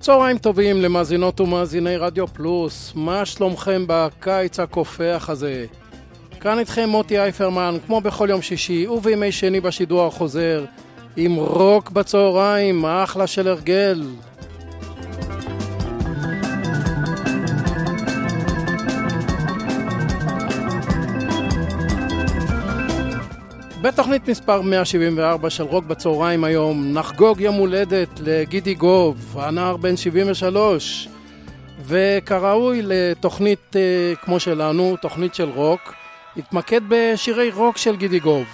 צהריים טובים למאזינות ומאזיני רדיו פלוס, מה שלומכם בקיץ הקופח הזה? כאן איתכם מוטי אייפרמן, כמו בכל יום שישי ובימי שני בשידור החוזר, עם רוק בצהריים, אחלה של הרגל. בתוכנית מספר 174 של רוק בצהריים היום נחגוג יום הולדת לגידי גוב, הנער בן 73 וכראוי לתוכנית אה, כמו שלנו, תוכנית של רוק, התמקד בשירי רוק של גידי גוב.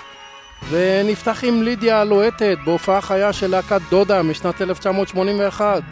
ונפתח עם לידיה הלוהטת בהופעה חיה של להקת דודה משנת 1981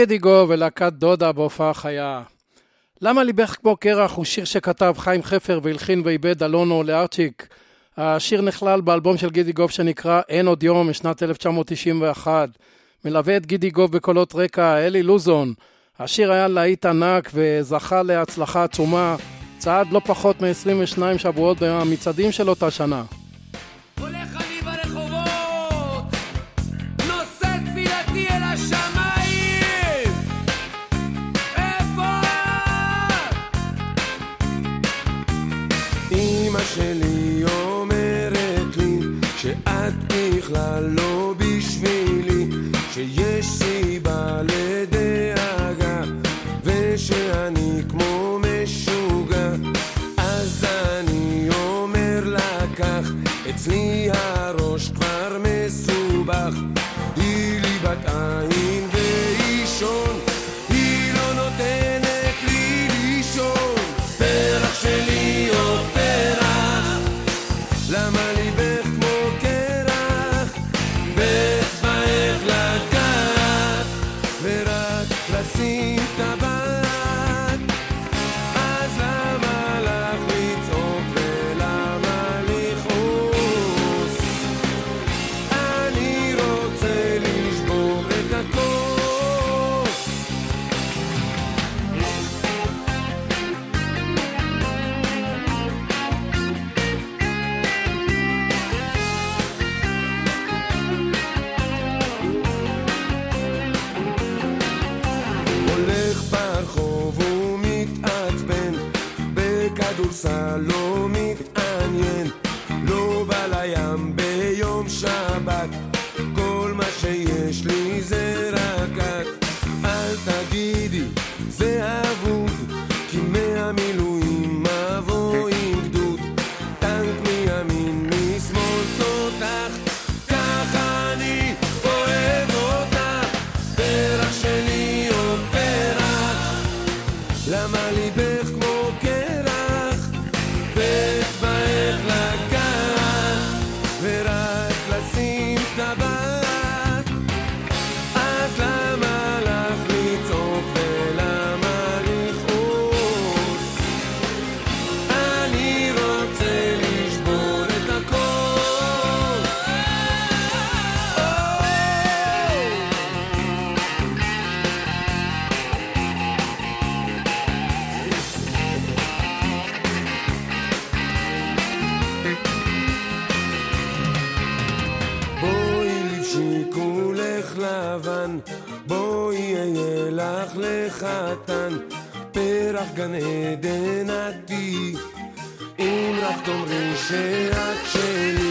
רדיגו ולהקת דודה בהופעה חיה. למה ליבך כמו קרח הוא שיר שכתב חיים חפר והלחין ועיבד אלונו לארצ'יק. השיר נכלל באלבום של גידי גוב שנקרא "אין עוד יום" משנת 1991. מלווה את גידי גוב בקולות רקע אלי לוזון. השיר היה להיט ענק וזכה להצלחה עצומה, צעד לא פחות מ-22 שבועות במצעדים של אותה שנה. sneeze. piénsalo. בואי אהיה לך לחתן, פרח גן עדן עתיק, אם רק תאמרי שאת שלי.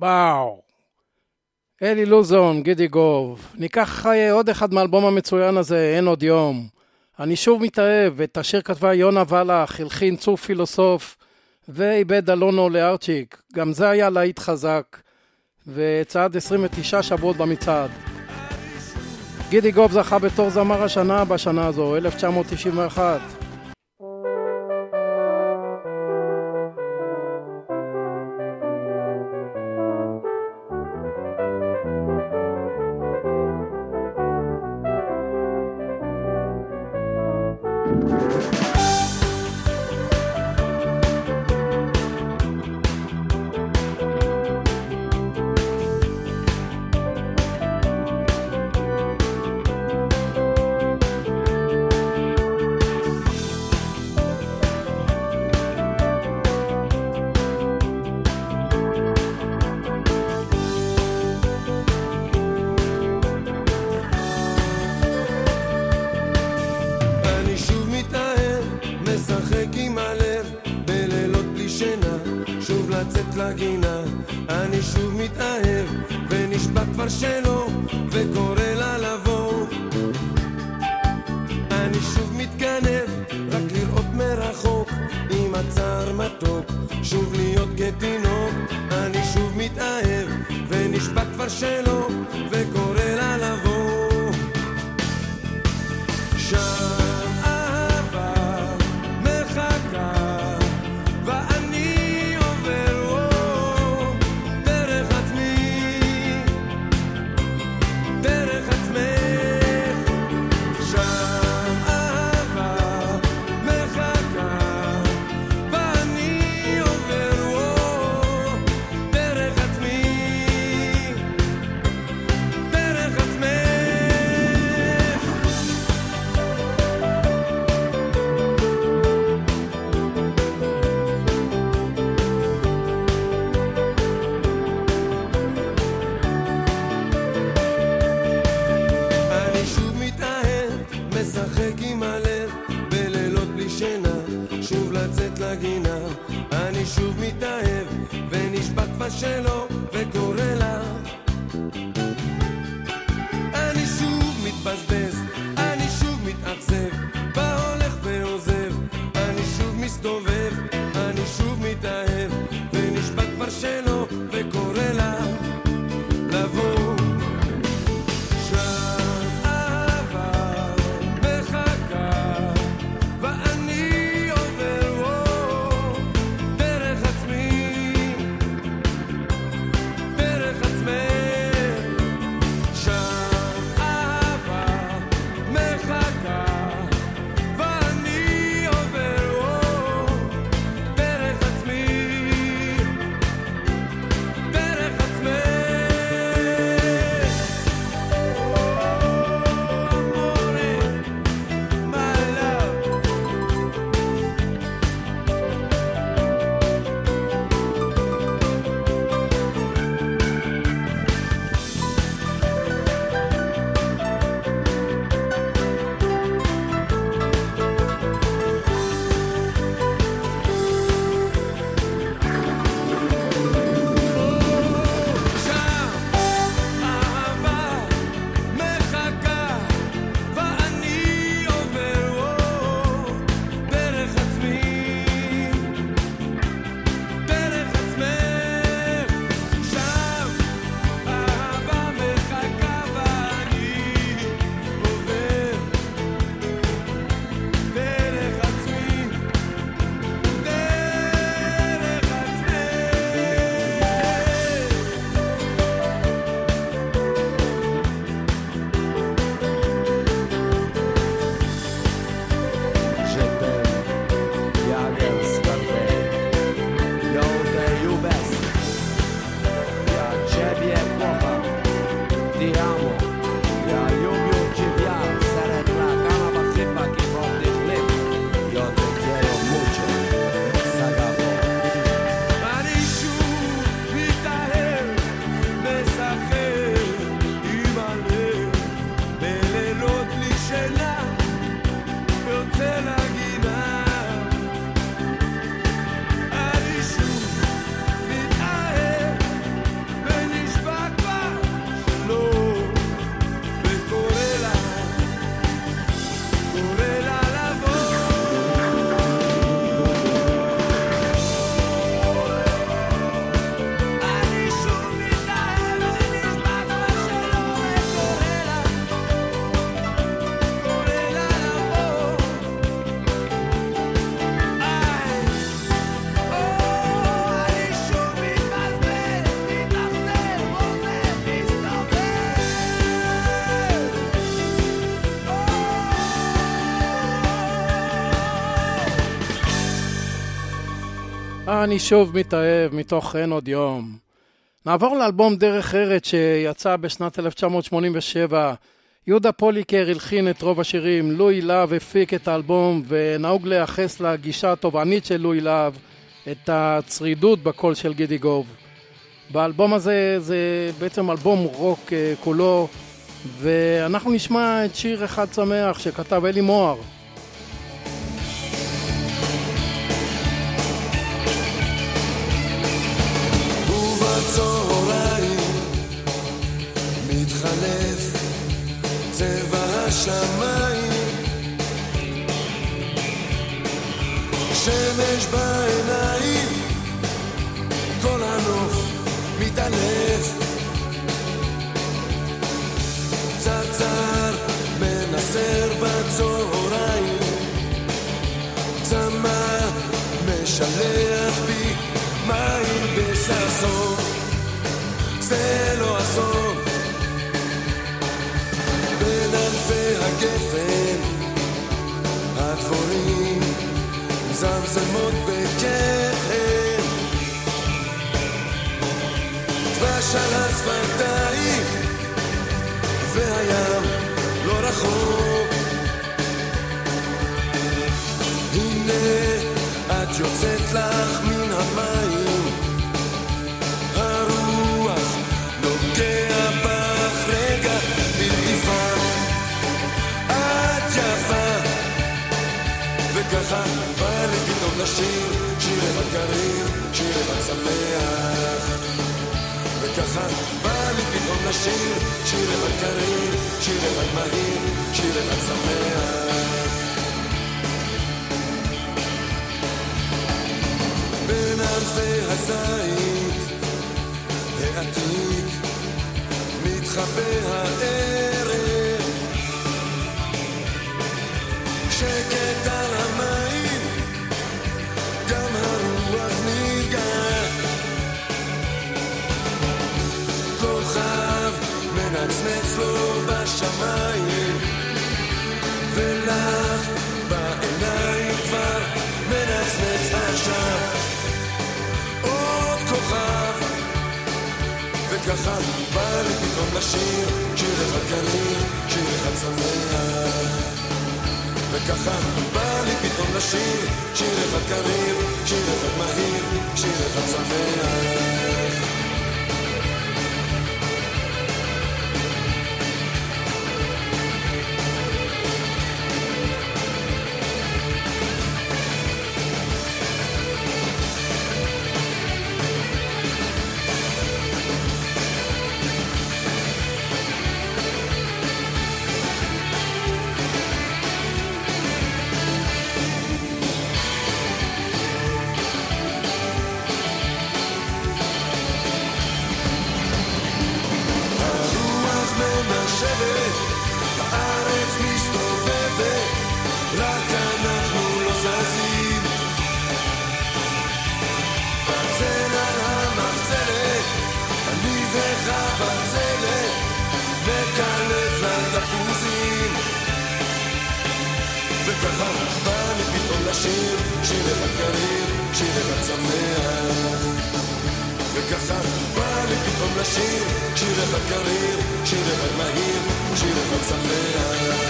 וואו. אלי לוזון, גידי גוב. ניקח אה, עוד אחד מהאלבום המצוין הזה, אין עוד יום. אני שוב מתאהב, את השיר כתבה יונה ואלך, הלחין צור פילוסוף, ואיבד אלונו לארצ'יק. גם זה היה להיט חזק, וצעד 29 שבועות במצעד. גידי גוב זכה בתור זמר השנה בשנה הזו, 1991. אני שוב מתאהב מתוך אין עוד יום. נעבור לאלבום דרך ארץ שיצא בשנת 1987. יהודה פוליקר הלחין את רוב השירים, לואי להב הפיק את האלבום ונהוג לייחס לגישה התובענית של לואי להב את הצרידות בקול של גידי גוב. באלבום הזה זה בעצם אלבום רוק אה, כולו ואנחנו נשמע את שיר אחד שמח שכתב אלי מוהר. השמיים. שמש בעיניים. כל הנוף מתעלף צרצר מנסר בצהריים. צמא משלח בי מים בששון זה לא אסון הגפן, הדבורים מזמזמות בכיף. דבש על השפתיים, והים לא רחוק. הנה את יוצאת לך מן המים, לשיר שיר אחד קריר, שיר אחד שמח וככה בא לי פתאום לשיר שיר אחד קריר, שיר אחד מהיר, שיר אחד שמח בין ענפי הזית העתיק מתחבא הערב בשמיים, ולך בעיניים כבר מנצנץ עכשיו. עוד כוכב, וככה בא לי פתאום לשיר, שיר אחד קריר, שיר אחד שמח. וככה בא לי פתאום לשיר שיר אחד קריר, שיר אחד מהיר, שיר אחד שמח לשיר, שיר אחד קריר, שיר אחד מהיר, שיר אחד שמח.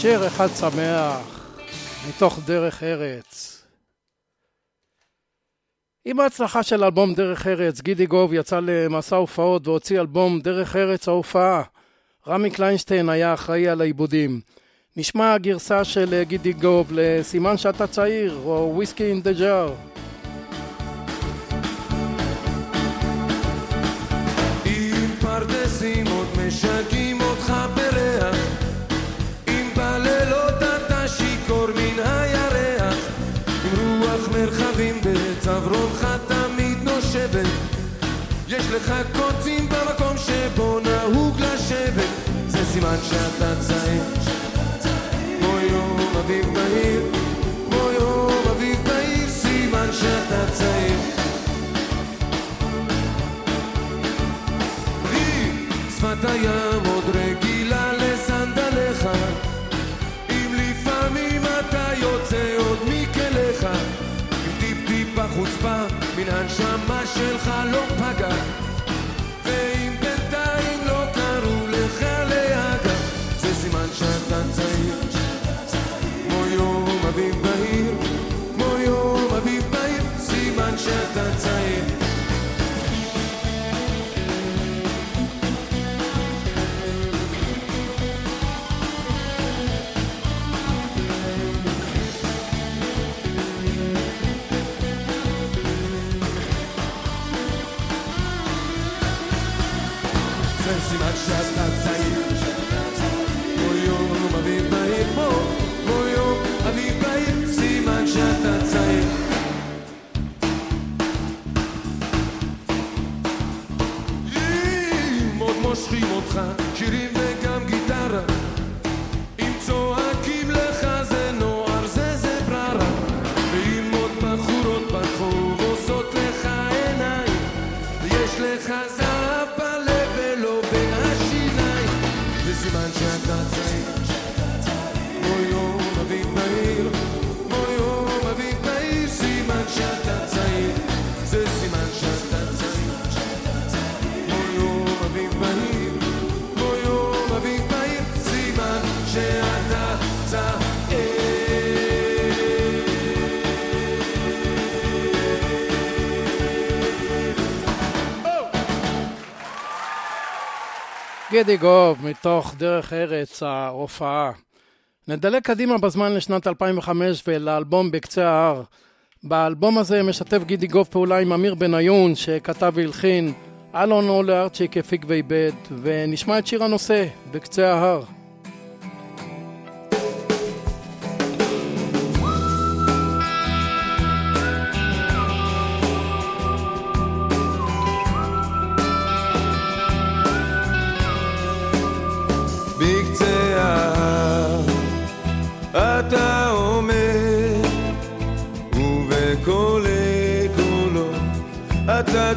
שיר אחד שמח, מתוך דרך ארץ. עם ההצלחה של אלבום דרך ארץ, גידי גוב יצא למסע הופעות והוציא אלבום דרך ארץ ההופעה. רמי קליינשטיין היה אחראי על העיבודים. נשמע הגרסה של גידי גוב לסימן שאתה צעיר, או וויסקי אין דה ג'אר. משגעים לך קוצים במקום שבו נהוג לשבת, זה סימן שאתה צעיר. כמו יום אביב בהיר, כמו יום אביב בהיר, סימן שאתה צעיר. שפת הים לא גדי גוב, מתוך דרך ארץ, ההופעה. נדלג קדימה בזמן לשנת 2005 ולאלבום בקצה ההר. באלבום הזה משתף גידי גוב פעולה עם אמיר בניון, שכתב והלחין, אלון אולארצ'יק הפיק ואיבד, ונשמע את שיר הנושא, בקצה ההר.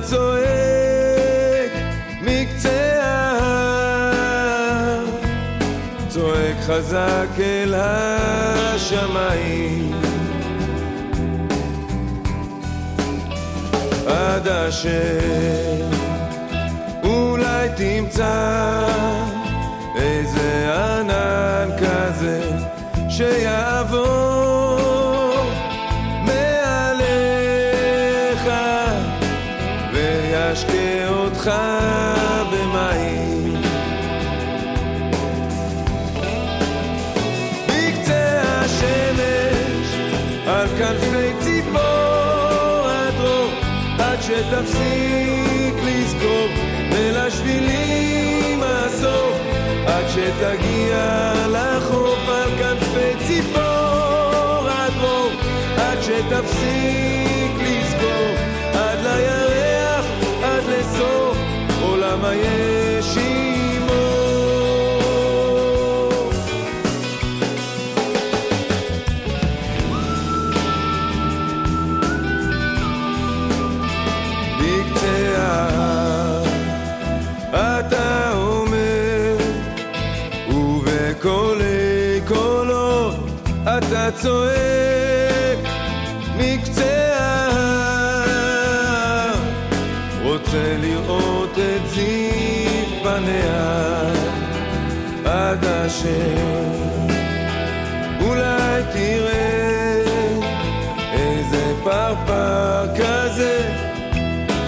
צועק מקצה ההר. צועק חזק אל השמיים. עד אשר אולי תמצא איזה ענן כזה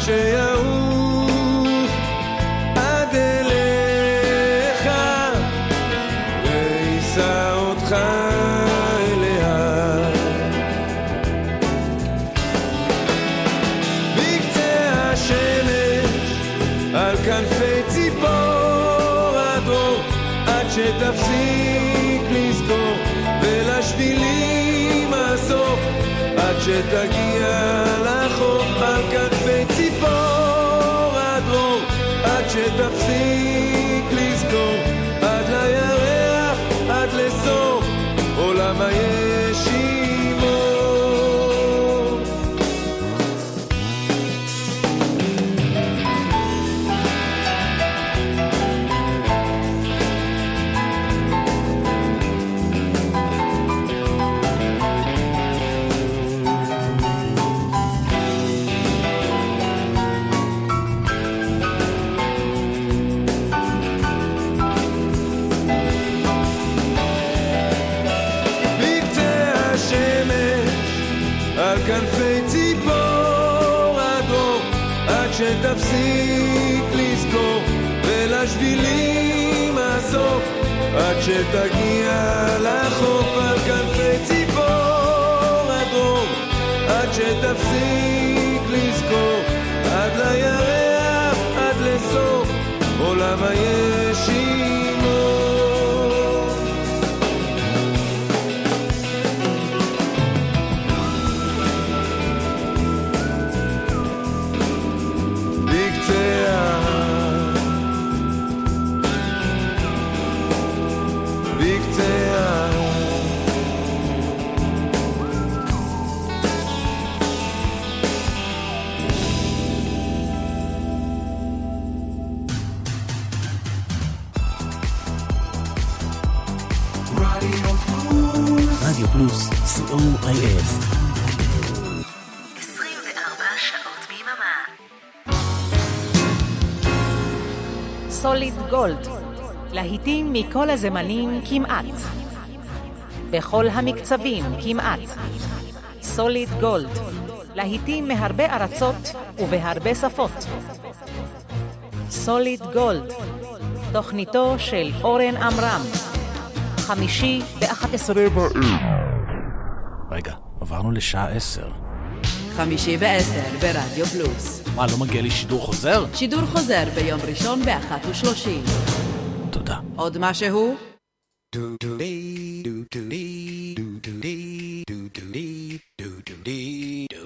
שיעוף עד אליך ויישא אותך אליה. בקצה השמש על כנפי ציפור הדרור עד שתפסיק לזכור ולשבילים הסוף עד שתגיע co.il. 24 שעות ביממה. סוליד גולד, להיטים מכל הזמנים כמעט. בכל המקצבים כמעט. סוליד גולד, להיטים מהרבה ארצות ובהרבה שפות. סוליד גולד, תוכניתו של אורן עמרם. חמישי ב-11 רגע, עברנו לשעה עשר. חמישי ועשר ברדיו פלוס. מה, לא מגיע לי שידור חוזר? שידור חוזר ביום ראשון באחת ושלושים. תודה. עוד משהו?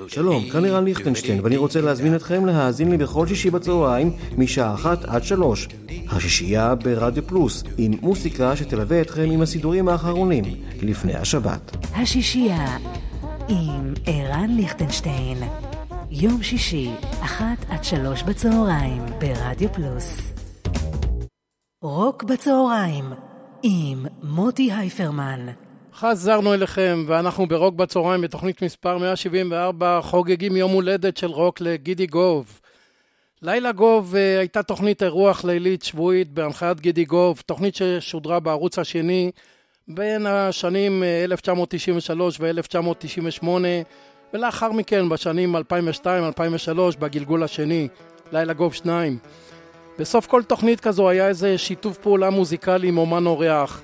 שלום, כאן ערן ליכטנשטיין, ואני רוצה להזמין אתכם להאזין לי בכל שישי בצהריים, משעה אחת עד שלוש. השישייה ברדיו פלוס, עם מוסיקה שתלווה אתכם עם הסידורים האחרונים, לפני השבת. השישייה עם ערן ליכטנשטיין. יום שישי, אחת עד שלוש בצהריים, ברדיו פלוס. רוק בצהריים, עם מוטי הייפרמן. חזרנו אליכם, ואנחנו ברוק בצהריים בתוכנית מספר 174, חוגגים יום הולדת של רוק לגידי גוב. לילה גוב אה, הייתה תוכנית אירוח לילית שבועית בהנחיית גידי גוב, תוכנית ששודרה בערוץ השני בין השנים אה, 1993 ו-1998, ולאחר מכן בשנים 2002-2003 בגלגול השני, לילה גוב 2. בסוף כל תוכנית כזו היה איזה שיתוף פעולה מוזיקלי עם אומן אורח.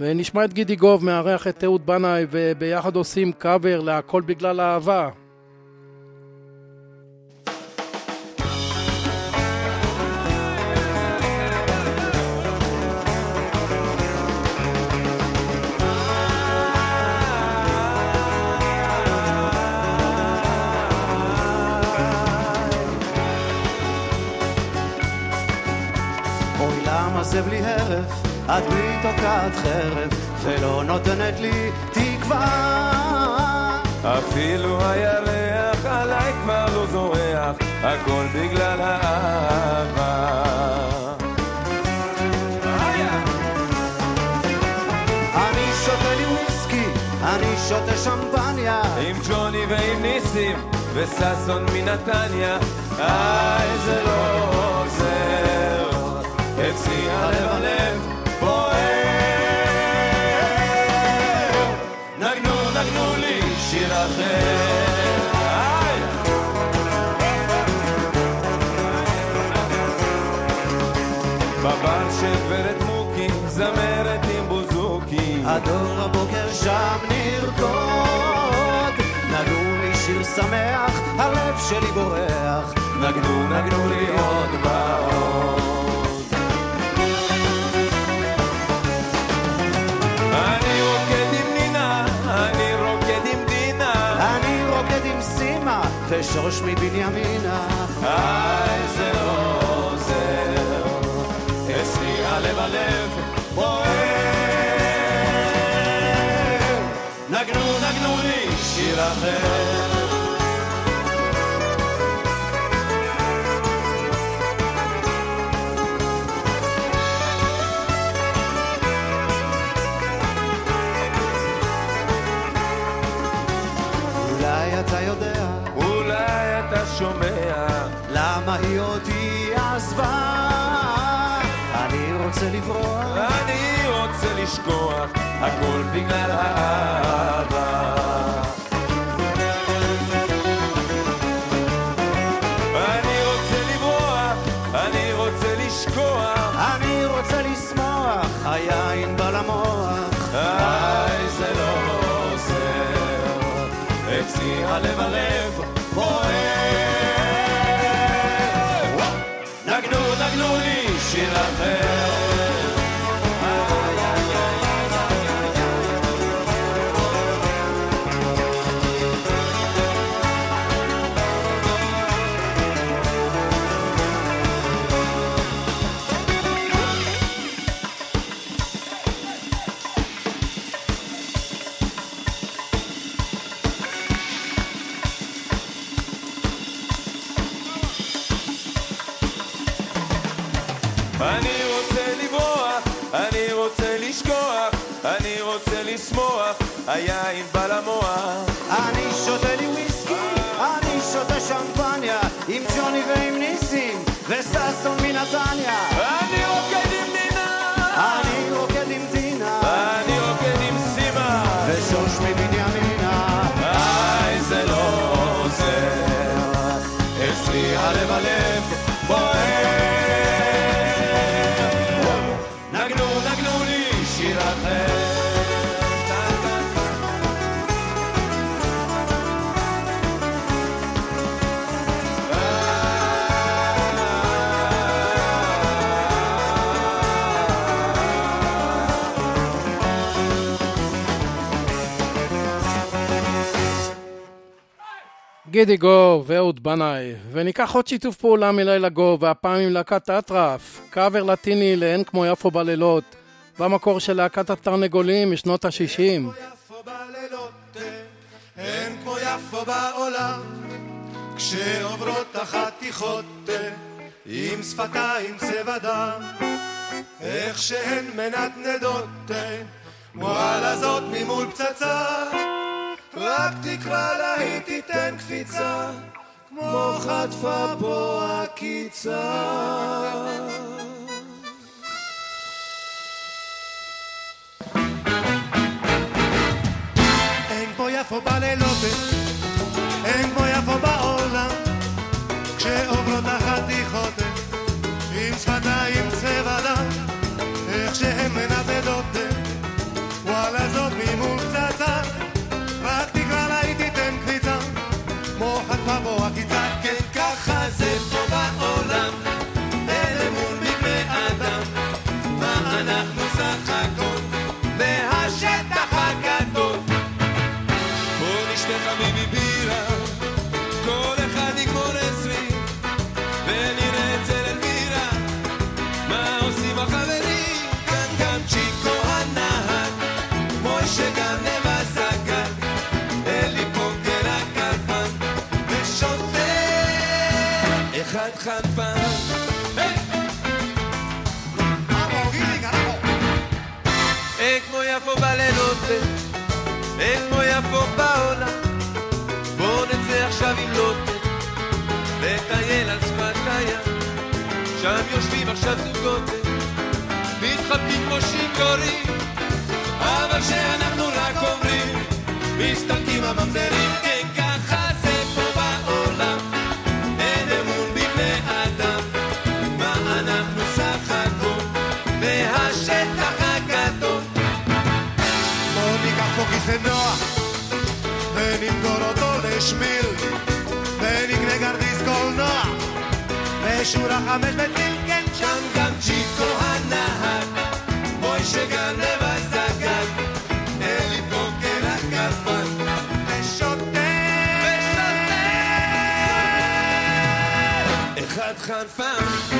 ונשמע את גידי גוב מארח את אהוד בנאי וביחד עושים קאבר להכל בגלל אהבה. את בלי תוקעת חרב, ולא נותנת לי תקווה. אפילו הירח עליי כבר לא זורח, הכל בגלל האהבה. אני שותה לי וויסקי, אני שותה שמפניה. עם ג'וני ועם ניסים, וששון מנתניה, איי זה לא עוזר, אצלי הלב הלב הדור הבוקר שם נרקוד, נגנו לי שיר שמח, הלב שלי בורח. נגנו נגנו לי עוד ועוד. אני רוקד עם נינה, אני רוקד עם דינה. אני רוקד עם סימה, ושוש מבנימינה. איי זה לא אחר. אולי אתה יודע אולי אתה שומע, למה היא אותי עזבה? אני רוצה לברוח, אני רוצה לשכוח, הכל בגלל האהבה. גידי גו ואהוד בנאי, וניקח עוד שיתוף פעולה מלילה גו, והפעם עם להקת אטרף, קאבר לטיני לאין כמו יפו בלילות, במקור של להקת התרנגולים משנות ה-60. אין כמו יפו בעולם, כשעוברות החתיכות עם שפתיים צבע דם, איך שהן מנדנדות, וואלה זאת ממול פצצה, רק תקרא לה היא תיתן קפיצה, כמו חטפה פה עקיצה. כמו יפו בלילות, אין כמו יפו בעולם, כשעוברות החתיכות עם שפתיים צבע דם, איך שהן מנדנדות, וואלה זאת ממול פצצה, רק תקרא לה היא תיתן קפיצה, כמו חטפה בו עקיצה, אחד חנפן. אין כמו יפו בלילות אין כמו יפו בעולם. בואו נצא עכשיו עם לוטו לטייל על שפת הים. שם יושבים עכשיו זוגות מתחבקים כמו שיכורים. אבל שאנחנו רק אומרים מסתלקים הממזרים כן לשמיל ונקנה כרטיס קולנוע. בשורה חמש בטריל כן שם גם צ'יקו הנהג, מוישה גם לבזגן, אלי פוקר הכלפן, ושוטה. אחד חנפן.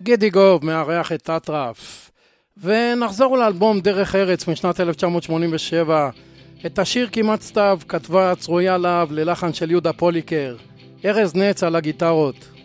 גידי גוב מארח את אטרף. ונחזור לאלבום דרך ארץ משנת 1987. את השיר כמעט סתיו כתבה צרויה להב ללחן של יהודה פוליקר. ארז נץ על הגיטרות.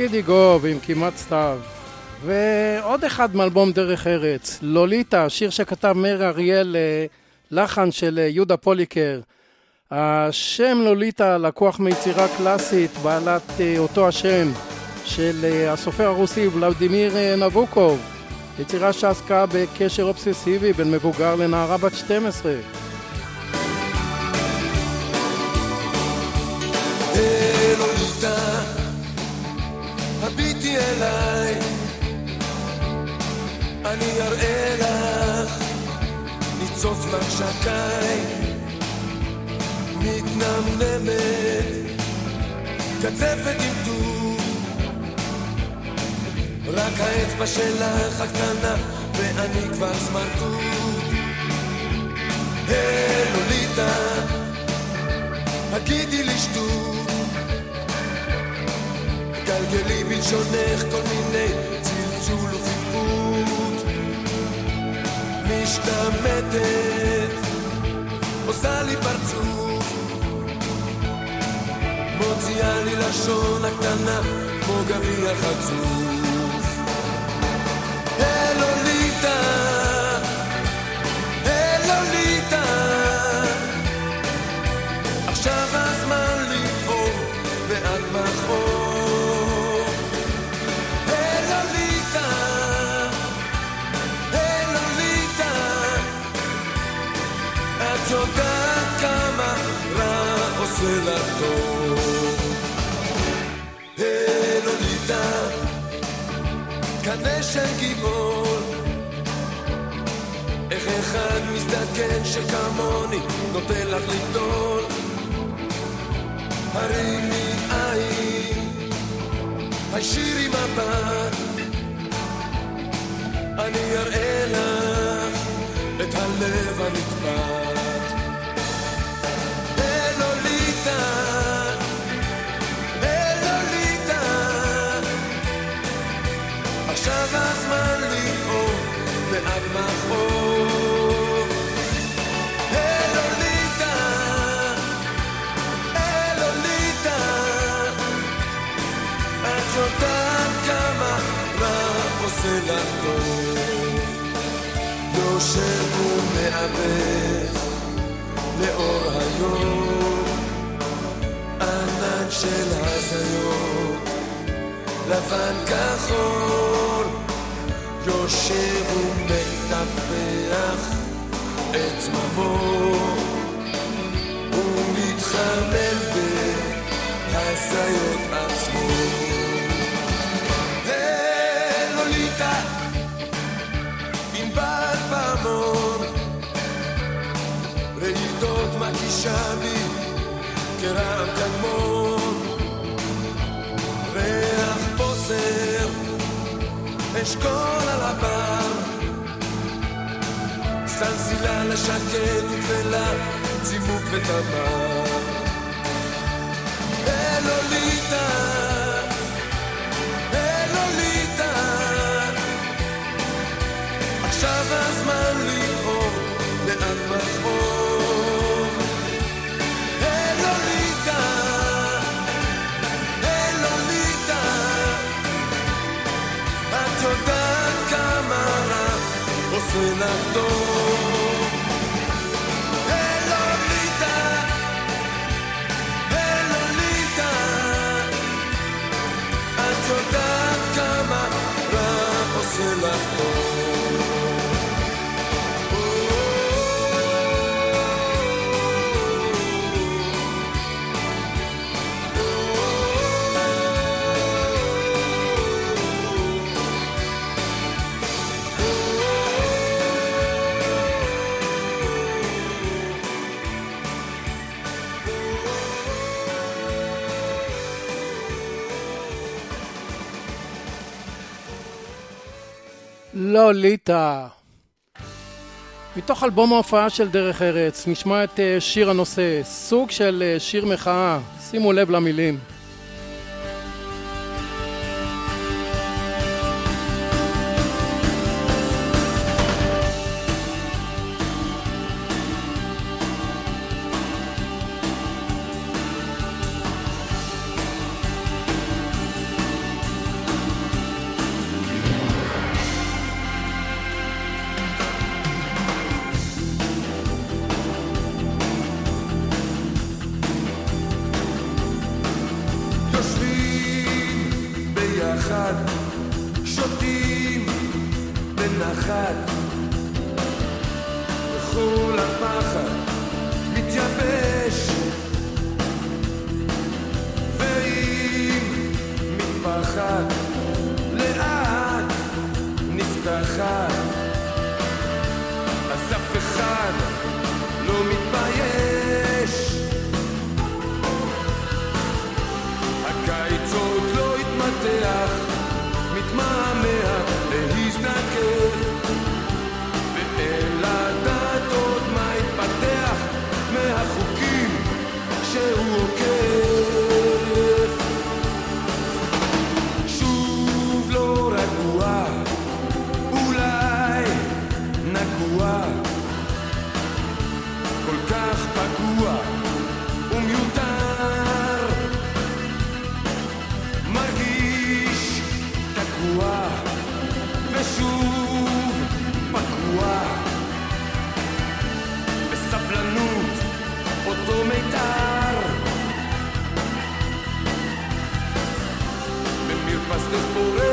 גידי גוב עם כמעט סתיו. ועוד אחד מאלבום דרך ארץ, לוליטה, שיר שכתב מאיר אריאל, אה, לחן של אה, יהודה פוליקר. השם לוליטה לקוח מיצירה קלאסית בעלת אה, אותו השם של הסופר הרוסי ולדימיר נבוקוב. יצירה שעסקה בקשר אובססיבי בין מבוגר לנערה בת 12. הביטי אליי אני אראה לך ניצוץ מחשקיי מתנמנמת קצפת עם תות רק האצבע שלך הקטנה ואני כבר סמרטוט. הלוליטה הגידי לי שטות גלגלי בלשונך כל מיני צלצול ופטפוט משתמטת עושה לי פרצוף. מוציאה לי לשון הקטנה כמו גביע חצוף קנה של גיבור איך אחד מזדקן שכמוני נותן לך ליטול? הרימי עין הישירי מבט אני אראה לך את הלב הנצפת מעט מכאוב אלוליטה אלוליטה את יודעת כמה רע עושה לך טוב. יושב ומאבך לאור היום. ענן של הזיות לבן כחול יושב ומטפח את זממו. ומתחמם בהזיות עצמו. לוליטה כרעם קדמון ריח בוסר אשכול על הבר. סלסילה לשקט ותבלה צימוק ותמר עושה לך טוב לוליטה. מתוך אלבום ההופעה של דרך ארץ נשמע את אה, שיר הנושא, סוג של אה, שיר מחאה, שימו לב למילים. this forever.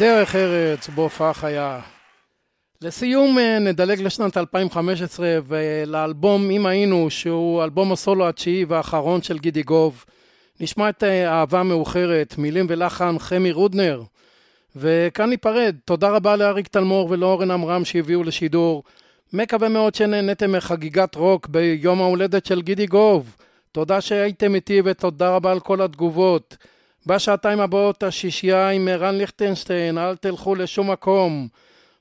דרך ארץ בהופעה חיה. לסיום אה, נדלג לשנת 2015 ולאלבום "אם היינו" שהוא אלבום הסולו התשיעי והאחרון של גידי גוב. נשמע את אה, אהבה מאוחרת, מילים ולחן חמי רודנר. וכאן ניפרד, תודה רבה לאריק תלמור ולאורן עמרם שהביאו לשידור. מקווה מאוד שנהנתם מחגיגת רוק ביום ההולדת של גידי גוב. תודה שהייתם איתי ותודה רבה על כל התגובות. בשעתיים הבאות השישייה עם ערן ליכטנשטיין, אל תלכו לשום מקום.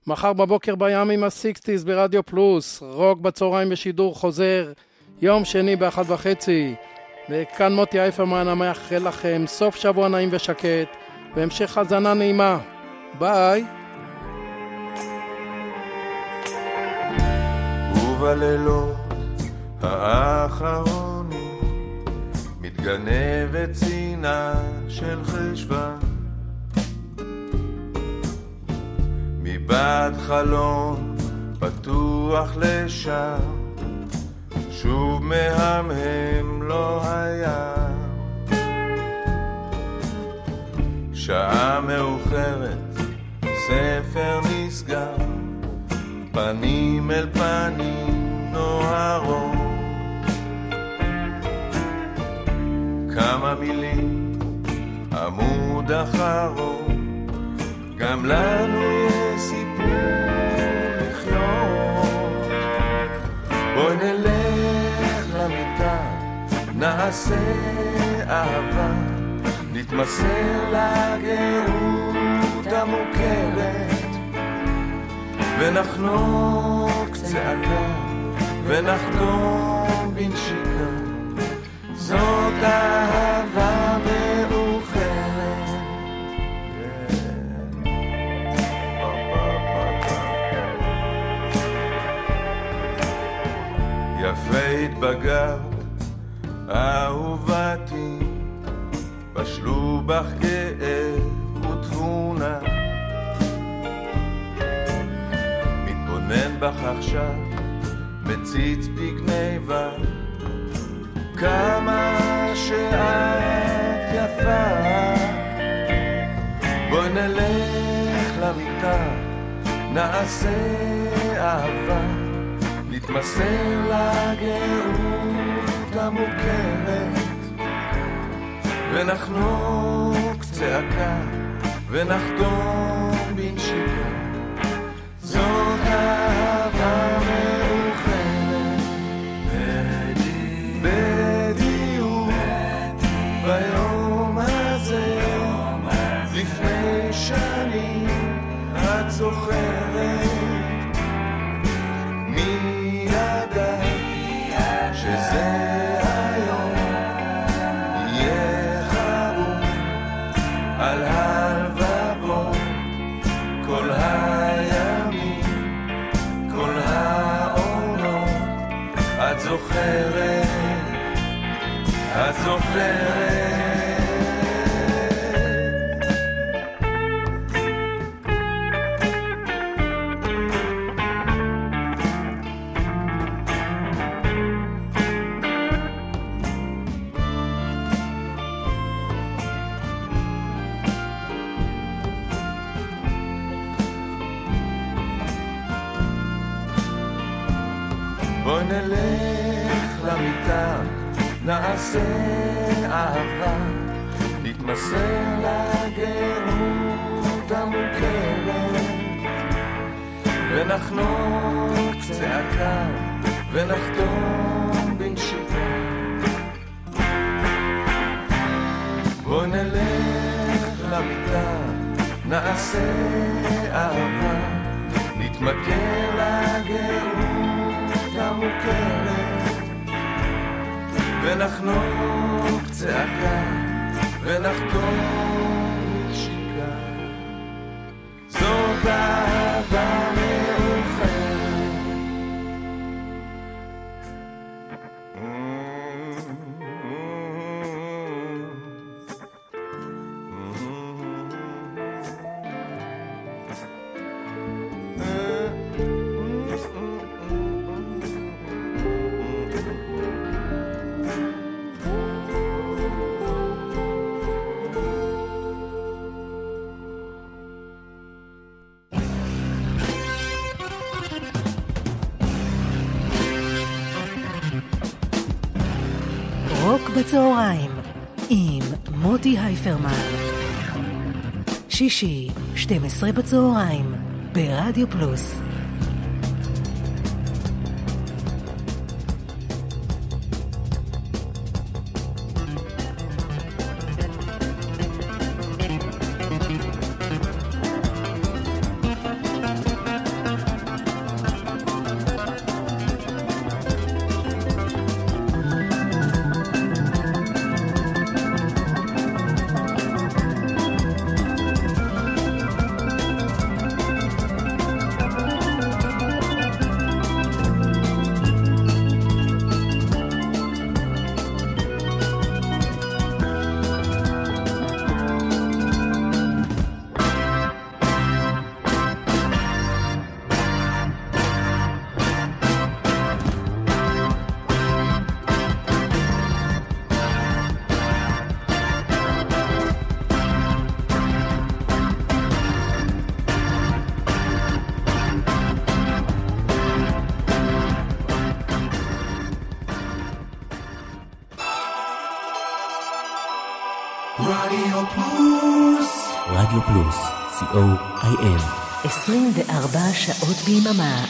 מחר בבוקר בים עם הסיקסטיס ברדיו פלוס, רוק בצהריים בשידור חוזר, יום שני באחת וחצי. וכאן מוטי אייפרמן המאחל לכם סוף שבוע נעים ושקט, והמשך האזנה נעימה. ביי. ובלילות האחרונים מתגנבת צינה של חשוון מבעד חלון פתוח לשם שוב מהמהם לא היה. שעה מאוחרת ספר נסגר פנים אל פנים נוערות כמה מילים עמוד אחרון. גם לנו יש סיפור לחיות בואי נלך למיטה נעשה אהבה נתמסר לגאות המוכרת ונחנוק צעקה ונחתום בנשיקה זאת אהבה מאוחרת יפה התבגרת, אהובתי, בשלו בך כאב ותבונה. מתבונן בך עכשיו, מציץ בגניבה, כמה שאת יפה. בואי נלך למיטה, נעשה אהבה. נתמסר לגאות המוכרת ונחנוק צעקה ונחתום בנשיקה זאת אהבה מאוחרת את בצהריים עם מוטי הייפרמן. שישי, 12 בצהריים, ברדיו פלוס. שעות ביממה. רדיו